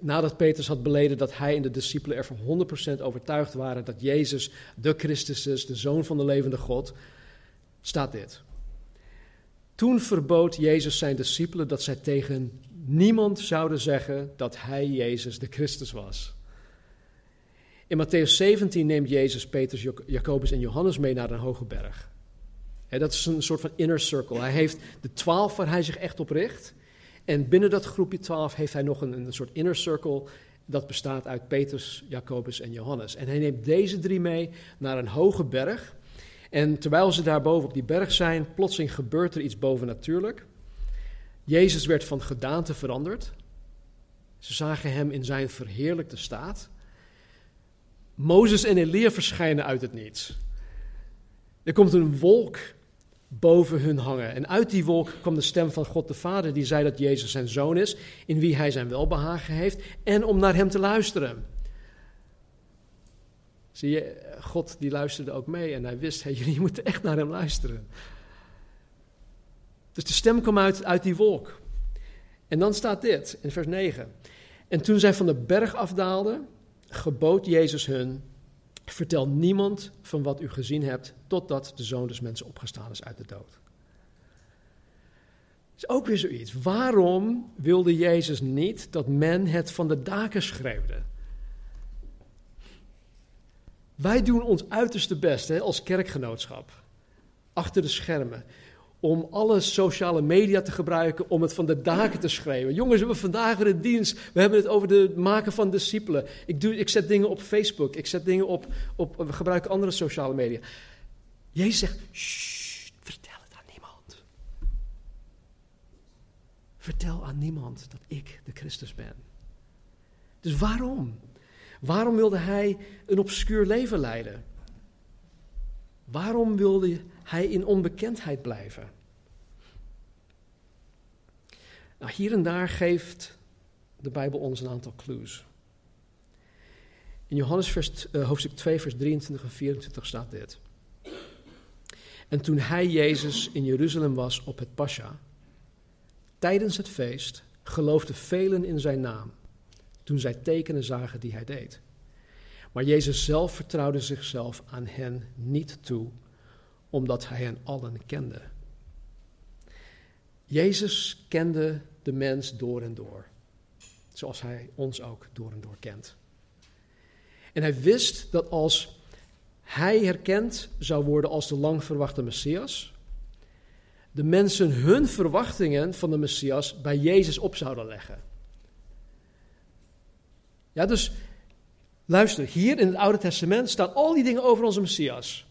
nadat Petrus had beleden dat hij en de discipelen ervan 100% overtuigd waren dat Jezus de Christus is, de Zoon van de levende God, staat dit. Toen verbood Jezus zijn discipelen dat zij tegen niemand zouden zeggen dat hij Jezus de Christus was. In Matthäus 17 neemt Jezus Petrus, Jacobus en Johannes mee naar een hoge berg. dat is een soort van inner circle. Hij heeft de twaalf waar hij zich echt op richt. En binnen dat groepje twaalf heeft hij nog een, een soort inner circle. Dat bestaat uit Petrus, Jacobus en Johannes. En hij neemt deze drie mee naar een hoge berg. En terwijl ze daar boven op die berg zijn, plotseling gebeurt er iets bovennatuurlijk. Jezus werd van gedaante veranderd. Ze zagen hem in zijn verheerlijkte staat. Mozes en Elia verschijnen uit het niets. Er komt een wolk boven hun hangen. En uit die wolk kwam de stem van God de Vader, die zei dat Jezus zijn zoon is, in wie hij zijn welbehagen heeft, en om naar hem te luisteren. Zie je, God die luisterde ook mee en hij wist, hey, jullie moeten echt naar hem luisteren. Dus de stem kwam uit, uit die wolk. En dan staat dit in vers 9. En toen zij van de berg afdaalden, gebood Jezus hun: Vertel niemand van wat u gezien hebt, totdat de zoon des mensen opgestaan is uit de dood. Is ook weer zoiets. Waarom wilde Jezus niet dat men het van de daken schreeuwde? Wij doen ons uiterste best hè, als kerkgenootschap. Achter de schermen om alle sociale media te gebruiken om het van de daken te schrijven. Jongens, we hebben vandaag een dienst. We hebben het over het maken van discipelen. Ik, doe, ik zet dingen op Facebook. Ik zet dingen op, op. We gebruiken andere sociale media. Jezus zegt: Shh, vertel het aan niemand. Vertel aan niemand dat ik de Christus ben. Dus waarom? Waarom wilde hij een obscuur leven leiden? Waarom wilde hij in onbekendheid blijven? Nou, hier en daar geeft de Bijbel ons een aantal clues. In Johannes vers, uh, hoofdstuk 2, vers 23 en 24 staat dit. En toen hij, Jezus, in Jeruzalem was op het Pascha, tijdens het feest, geloofden velen in zijn naam, toen zij tekenen zagen die hij deed. Maar Jezus zelf vertrouwde zichzelf aan hen niet toe, omdat hij hen allen kende. Jezus kende de mens door en door, zoals hij ons ook door en door kent. En hij wist dat als hij herkend zou worden als de lang verwachte Messias, de mensen hun verwachtingen van de Messias bij Jezus op zouden leggen. Ja, dus Luister, hier in het Oude Testament staan al die dingen over onze Messias.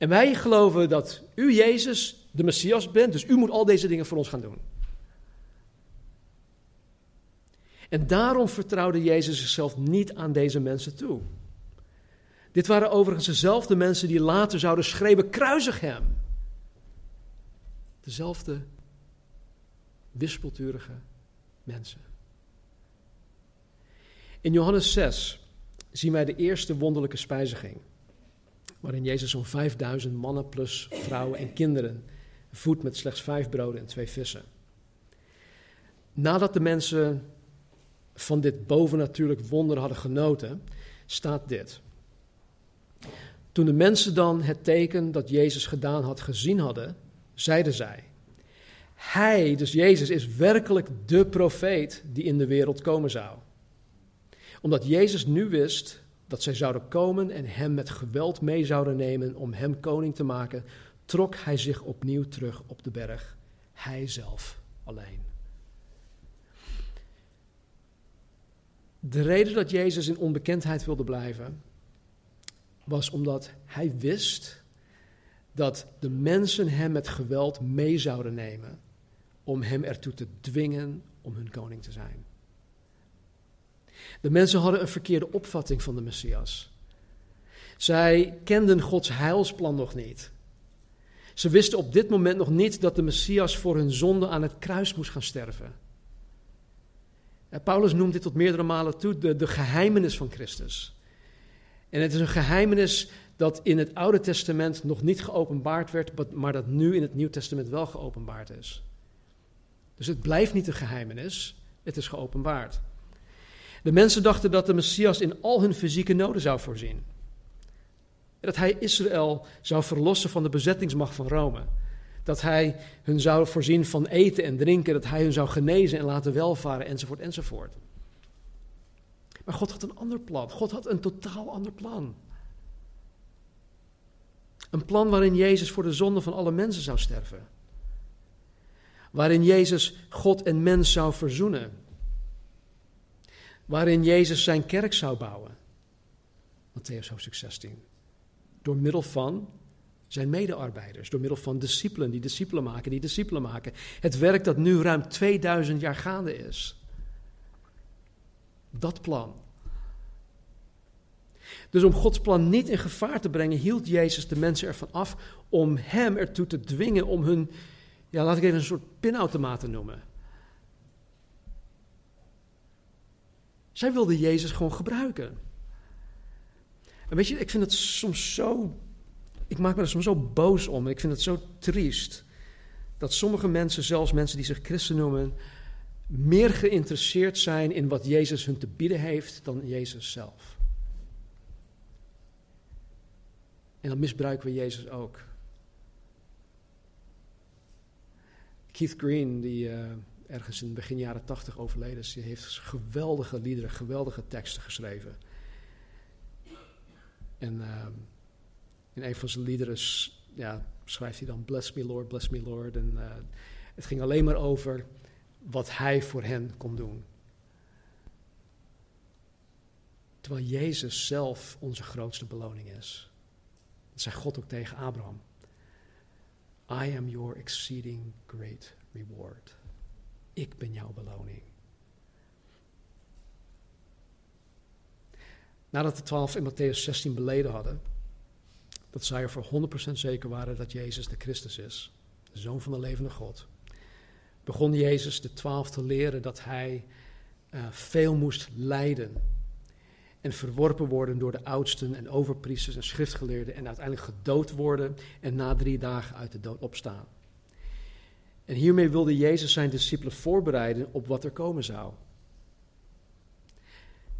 En wij geloven dat u, Jezus, de Messias bent, dus u moet al deze dingen voor ons gaan doen. En daarom vertrouwde Jezus zichzelf niet aan deze mensen toe. Dit waren overigens dezelfde mensen die later zouden schreeuwen: kruisig hem. Dezelfde wispelturige mensen. In Johannes 6 zien wij de eerste wonderlijke spijziging. Waarin Jezus zo'n 5000 mannen plus vrouwen en kinderen voedt met slechts vijf broden en twee vissen. Nadat de mensen van dit bovennatuurlijk wonder hadden genoten, staat dit. Toen de mensen dan het teken dat Jezus gedaan had gezien hadden, zeiden zij: Hij, dus Jezus, is werkelijk de profeet die in de wereld komen zou. Omdat Jezus nu wist dat zij zouden komen en hem met geweld mee zouden nemen om hem koning te maken, trok hij zich opnieuw terug op de berg, hij zelf alleen. De reden dat Jezus in onbekendheid wilde blijven, was omdat hij wist dat de mensen hem met geweld mee zouden nemen om hem ertoe te dwingen om hun koning te zijn. De mensen hadden een verkeerde opvatting van de Messias. Zij kenden Gods heilsplan nog niet. Ze wisten op dit moment nog niet dat de Messias voor hun zonde aan het kruis moest gaan sterven. Paulus noemt dit tot meerdere malen toe de, de geheimenis van Christus. En het is een geheimenis dat in het Oude Testament nog niet geopenbaard werd, maar dat nu in het Nieuw Testament wel geopenbaard is. Dus het blijft niet een geheimenis, het is geopenbaard. De mensen dachten dat de Messias in al hun fysieke noden zou voorzien. Dat hij Israël zou verlossen van de bezettingsmacht van Rome. Dat hij hun zou voorzien van eten en drinken, dat hij hun zou genezen en laten welvaren, enzovoort, enzovoort. Maar God had een ander plan. God had een totaal ander plan. Een plan waarin Jezus voor de zonde van alle mensen zou sterven. Waarin Jezus God en mens zou verzoenen. Waarin Jezus zijn kerk zou bouwen. Matthäus hoofdstuk 16. Door middel van zijn medearbeiders, door middel van discipelen die discipelen maken, die discipelen maken. Het werk dat nu ruim 2000 jaar gaande is. Dat plan. Dus om Gods plan niet in gevaar te brengen, hield Jezus de mensen ervan af om hem ertoe te dwingen om hun, ja, laat ik even een soort pinautomaten noemen. Zij wilden Jezus gewoon gebruiken. En weet je, ik vind het soms zo. Ik maak me er soms zo boos om. Ik vind het zo triest. Dat sommige mensen, zelfs mensen die zich christen noemen, meer geïnteresseerd zijn in wat Jezus hun te bieden heeft dan Jezus zelf. En dan misbruiken we Jezus ook. Keith Green, die uh, ergens in begin jaren tachtig overleden die heeft geweldige liederen, geweldige teksten geschreven. En uh, in een van zijn liederen ja, schrijft hij dan Bless me Lord, bless me Lord. En uh, het ging alleen maar over wat hij voor hen kon doen. Terwijl Jezus zelf onze grootste beloning is. Dat zei God ook tegen Abraham. I am your exceeding great reward. Ik ben jouw beloning. Nadat de twaalf in Matthäus 16 beleden hadden, dat zij er voor 100% zeker waren dat Jezus de Christus is, de Zoon van de levende God, begon Jezus de twaalf te leren dat hij uh, veel moest lijden en verworpen worden door de oudsten en overpriesters en schriftgeleerden en uiteindelijk gedood worden en na drie dagen uit de dood opstaan. En hiermee wilde Jezus zijn discipelen voorbereiden op wat er komen zou.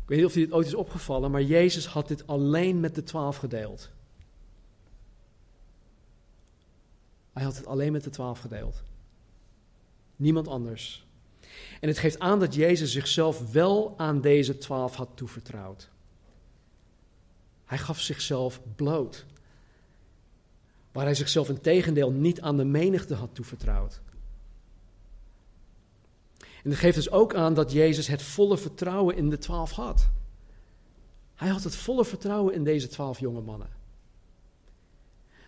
Ik weet niet of dit ooit is opgevallen, maar Jezus had dit alleen met de twaalf gedeeld. Hij had het alleen met de twaalf gedeeld. Niemand anders. En het geeft aan dat Jezus zichzelf wel aan deze twaalf had toevertrouwd. Hij gaf zichzelf bloot. Waar hij zichzelf in tegendeel niet aan de menigte had toevertrouwd. En het geeft dus ook aan dat Jezus het volle vertrouwen in de twaalf had. Hij had het volle vertrouwen in deze twaalf jonge mannen.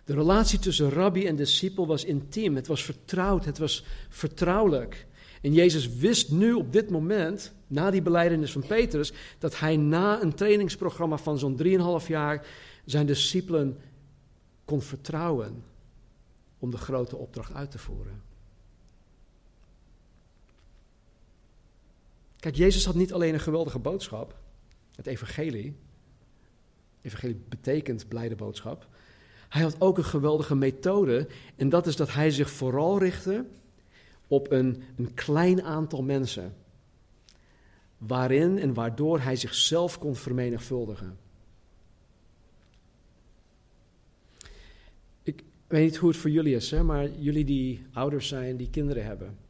De relatie tussen rabbi en discipel was intiem, het was vertrouwd, het was vertrouwelijk. En Jezus wist nu op dit moment, na die beleidenis van Petrus, dat hij na een trainingsprogramma van zo'n 3,5 jaar zijn discipelen kon vertrouwen om de grote opdracht uit te voeren. Kijk, Jezus had niet alleen een geweldige boodschap, het evangelie. Evangelie betekent blijde boodschap. Hij had ook een geweldige methode. En dat is dat hij zich vooral richtte op een, een klein aantal mensen. Waarin en waardoor hij zichzelf kon vermenigvuldigen. Ik weet niet hoe het voor jullie is, hè, maar jullie die ouders zijn, die kinderen hebben.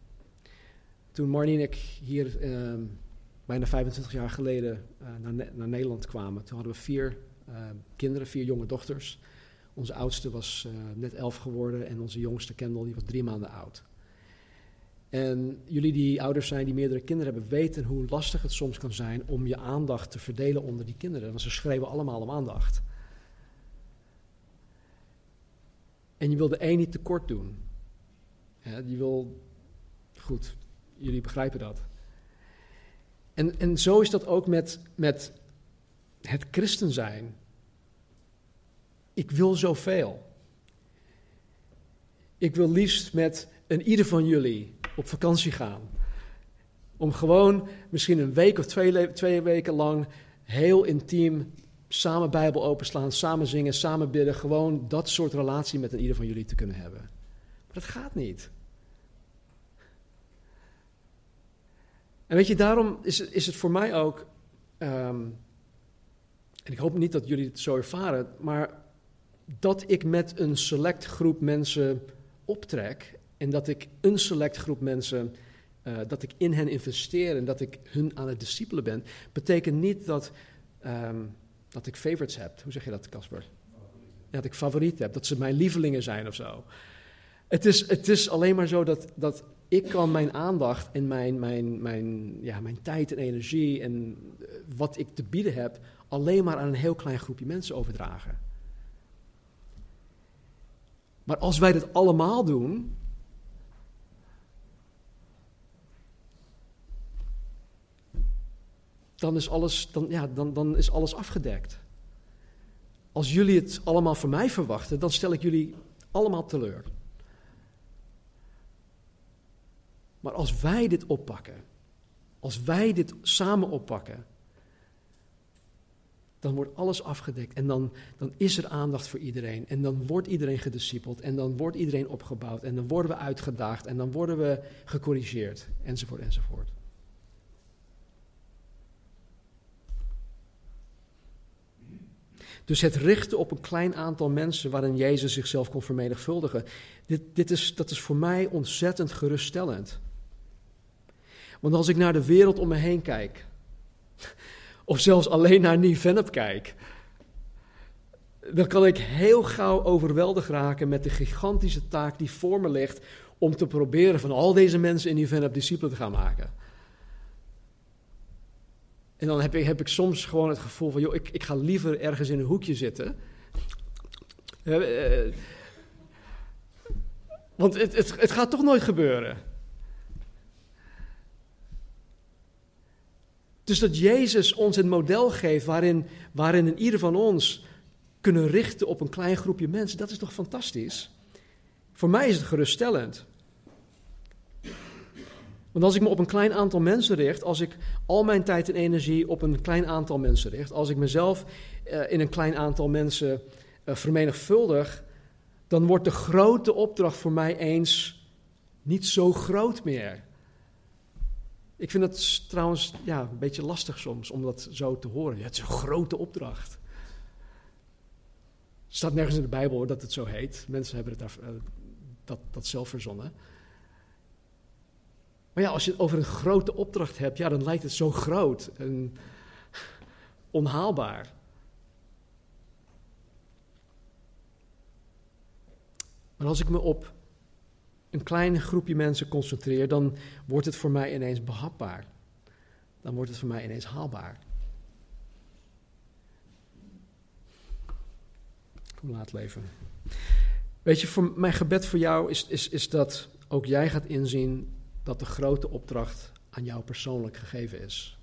Toen Marnie en ik hier uh, bijna 25 jaar geleden uh, naar, naar, Nederland kwamen, toen hadden we vier uh, kinderen, vier jonge dochters. Onze oudste was uh, net elf geworden en onze jongste Kendall die was drie maanden oud. En jullie die ouders zijn die meerdere kinderen hebben, weten hoe lastig het soms kan zijn om je aandacht te verdelen onder die kinderen. Want ze schreeuwen allemaal om aandacht. En je wil de niet tekort doen. Je wil, goed, jullie begrijpen dat. En, en zo is dat ook met, met het christen zijn. Ik wil zoveel. Ik wil liefst met een ieder van jullie op vakantie gaan. Om gewoon misschien een week of twee, twee weken lang heel intiem samen Bijbel openslaan, samen zingen, samen bidden. Gewoon dat soort relatie met een ieder van jullie te kunnen hebben. Maar dat gaat niet. En weet je, daarom is, is het voor mij ook. Um, en ik hoop niet dat jullie het zo ervaren, maar dat ik met een select groep mensen optrek en dat ik een select groep mensen, uh, dat ik in hen investeer en dat ik hun aan het discipelen ben, betekent niet dat, um, dat ik favorites heb. Hoe zeg je dat, Casper? Dat ik favorieten heb, dat ze mijn lievelingen zijn of zo. Het is, het is alleen maar zo dat, dat ik kan mijn aandacht en mijn, mijn, mijn, ja, mijn tijd en energie en eh, wat ik te bieden heb, alleen maar aan een heel klein groepje mensen overdragen. Maar als wij dat allemaal doen, dan is alles, dan, ja, dan, dan is alles afgedekt. Als jullie het allemaal van mij verwachten, dan stel ik jullie allemaal teleur. Maar als wij dit oppakken, als wij dit samen oppakken, dan wordt alles afgedekt en dan, dan is er aandacht voor iedereen. En dan wordt iedereen gediscipeld en dan wordt iedereen opgebouwd en dan worden we uitgedaagd en dan worden we gecorrigeerd, enzovoort, enzovoort. Dus het richten op een klein aantal mensen waarin Jezus zichzelf kon vermenigvuldigen, dit, dit is, dat is voor mij ontzettend geruststellend. Want als ik naar de wereld om me heen kijk, (laughs) of zelfs alleen naar Nieuw-Vennep kijk, dan kan ik heel gauw overweldigd raken met de gigantische taak die voor me ligt om te proberen van al deze mensen in Nieuw-Vennep discipelen te gaan maken. En dan heb ik, heb ik soms gewoon het gevoel van, joh, ik, ik ga liever ergens in een hoekje zitten. Eh, want het, het, het gaat toch nooit gebeuren. Dus dat Jezus ons een model geeft waarin, waarin in ieder van ons kunnen richten op een klein groepje mensen, dat is toch fantastisch? Voor mij is het geruststellend. Want als ik me op een klein aantal mensen richt, als ik al mijn tijd en energie op een klein aantal mensen richt, als ik mezelf uh, in een klein aantal mensen uh, vermenigvuldig, dan wordt de grote opdracht voor mij eens niet zo groot meer. Ik vind het trouwens ja, een beetje lastig soms om dat zo te horen. Ja, het is een grote opdracht. Er staat nergens in de Bijbel dat het zo heet. Mensen hebben het daar, uh, dat, dat zelf verzonnen. Maar ja, als je het over een grote opdracht hebt, ja, dan lijkt het zo groot en onhaalbaar. Maar als ik me op een klein groepje mensen concentreer, dan wordt het voor mij ineens behapbaar. Dan wordt het voor mij ineens haalbaar. Hoe laat leven. Weet je, voor mijn gebed voor jou is, is, is dat ook jij gaat inzien dat de grote opdracht aan jou persoonlijk gegeven is.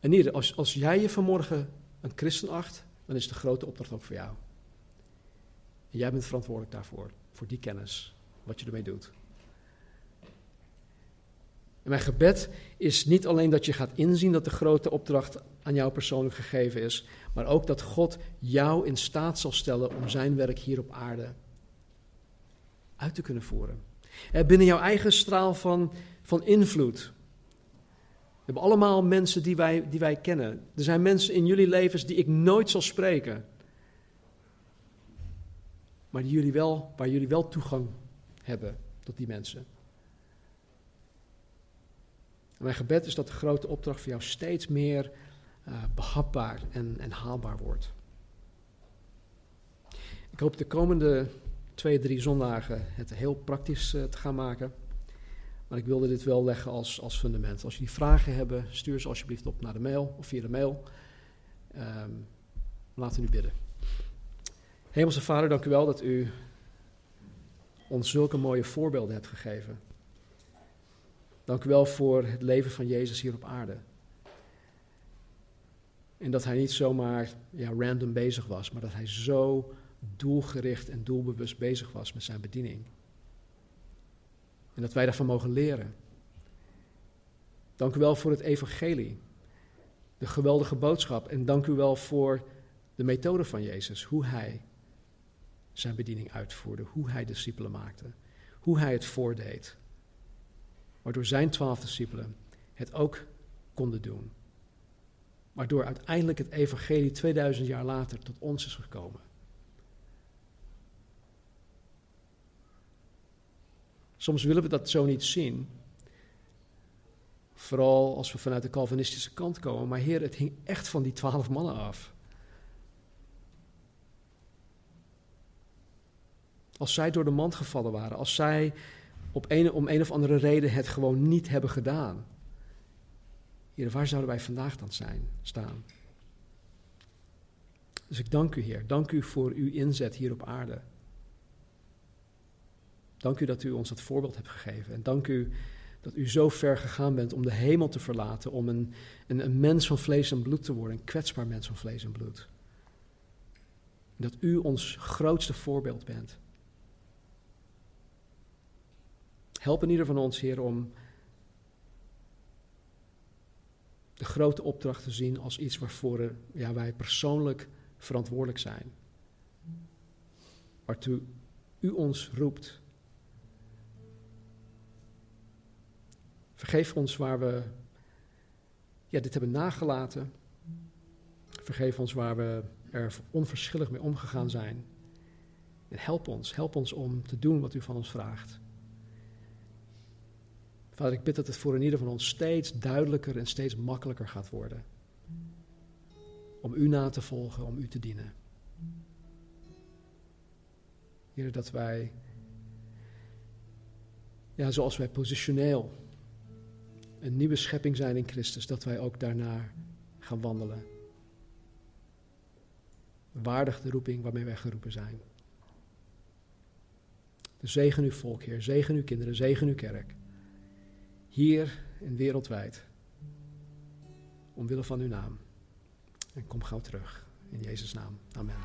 En ieder, als, als jij je vanmorgen een christen acht, dan is de grote opdracht ook voor jou. En jij bent verantwoordelijk daarvoor, voor die kennis, wat je ermee doet. En mijn gebed is niet alleen dat je gaat inzien dat de grote opdracht aan jou persoonlijk gegeven is, maar ook dat God jou in staat zal stellen om zijn werk hier op aarde uit te kunnen voeren. Binnen jouw eigen straal van, van invloed. We hebben allemaal mensen die wij, die wij kennen. Er zijn mensen in jullie levens die ik nooit zal spreken. Maar jullie wel, waar jullie wel toegang hebben tot die mensen. En mijn gebed is dat de grote opdracht voor jou steeds meer uh, behapbaar en, en haalbaar wordt. Ik hoop de komende twee, drie zondagen het heel praktisch uh, te gaan maken. Maar ik wilde dit wel leggen als, als fundament. Als jullie vragen hebben, stuur ze alsjeblieft op naar de mail of via de mail. Um, laten we nu bidden. Hemelse Vader, dank u wel dat u ons zulke mooie voorbeelden hebt gegeven. Dank u wel voor het leven van Jezus hier op aarde. En dat hij niet zomaar ja, random bezig was, maar dat hij zo doelgericht en doelbewust bezig was met zijn bediening. En dat wij daarvan mogen leren. Dank u wel voor het evangelie, de geweldige boodschap. En dank u wel voor de methode van Jezus, hoe hij zijn bediening uitvoerde, hoe hij discipelen maakte, hoe hij het voordeed. Waardoor zijn twaalf discipelen het ook konden doen. Waardoor uiteindelijk het evangelie 2000 jaar later tot ons is gekomen. Soms willen we dat zo niet zien. Vooral als we vanuit de Calvinistische kant komen. Maar Heer, het hing echt van die twaalf mannen af. Als zij door de mand gevallen waren, als zij op een, om een of andere reden het gewoon niet hebben gedaan. Heer, waar zouden wij vandaag dan zijn, staan? Dus ik dank u, Heer. Dank u voor uw inzet hier op aarde. Dank u dat u ons dat voorbeeld hebt gegeven. En dank u dat u zo ver gegaan bent om de hemel te verlaten, om een, een, een mens van vlees en bloed te worden, een kwetsbaar mens van vlees en bloed. Dat u ons grootste voorbeeld bent. Help in ieder van ons, Heer, om de grote opdracht te zien als iets waarvoor ja, wij persoonlijk verantwoordelijk zijn. Waartoe u ons roept. Vergeef ons waar we ja, dit hebben nagelaten. Vergeef ons waar we er onverschillig mee omgegaan zijn. En help ons, help ons om te doen wat u van ons vraagt. Vader, ik bid dat het voor een ieder van ons steeds duidelijker en steeds makkelijker gaat worden. Om u na te volgen, om u te dienen. Heer, dat wij, ja, zoals wij positioneel een nieuwe schepping zijn in Christus, dat wij ook daarna gaan wandelen. Waardig de roeping waarmee wij geroepen zijn. Dus zegen uw volk, Heer. Zegen uw kinderen, zegen uw kerk hier en wereldwijd. Omwille van uw naam. En kom gauw terug. In Jezus' naam. Amen.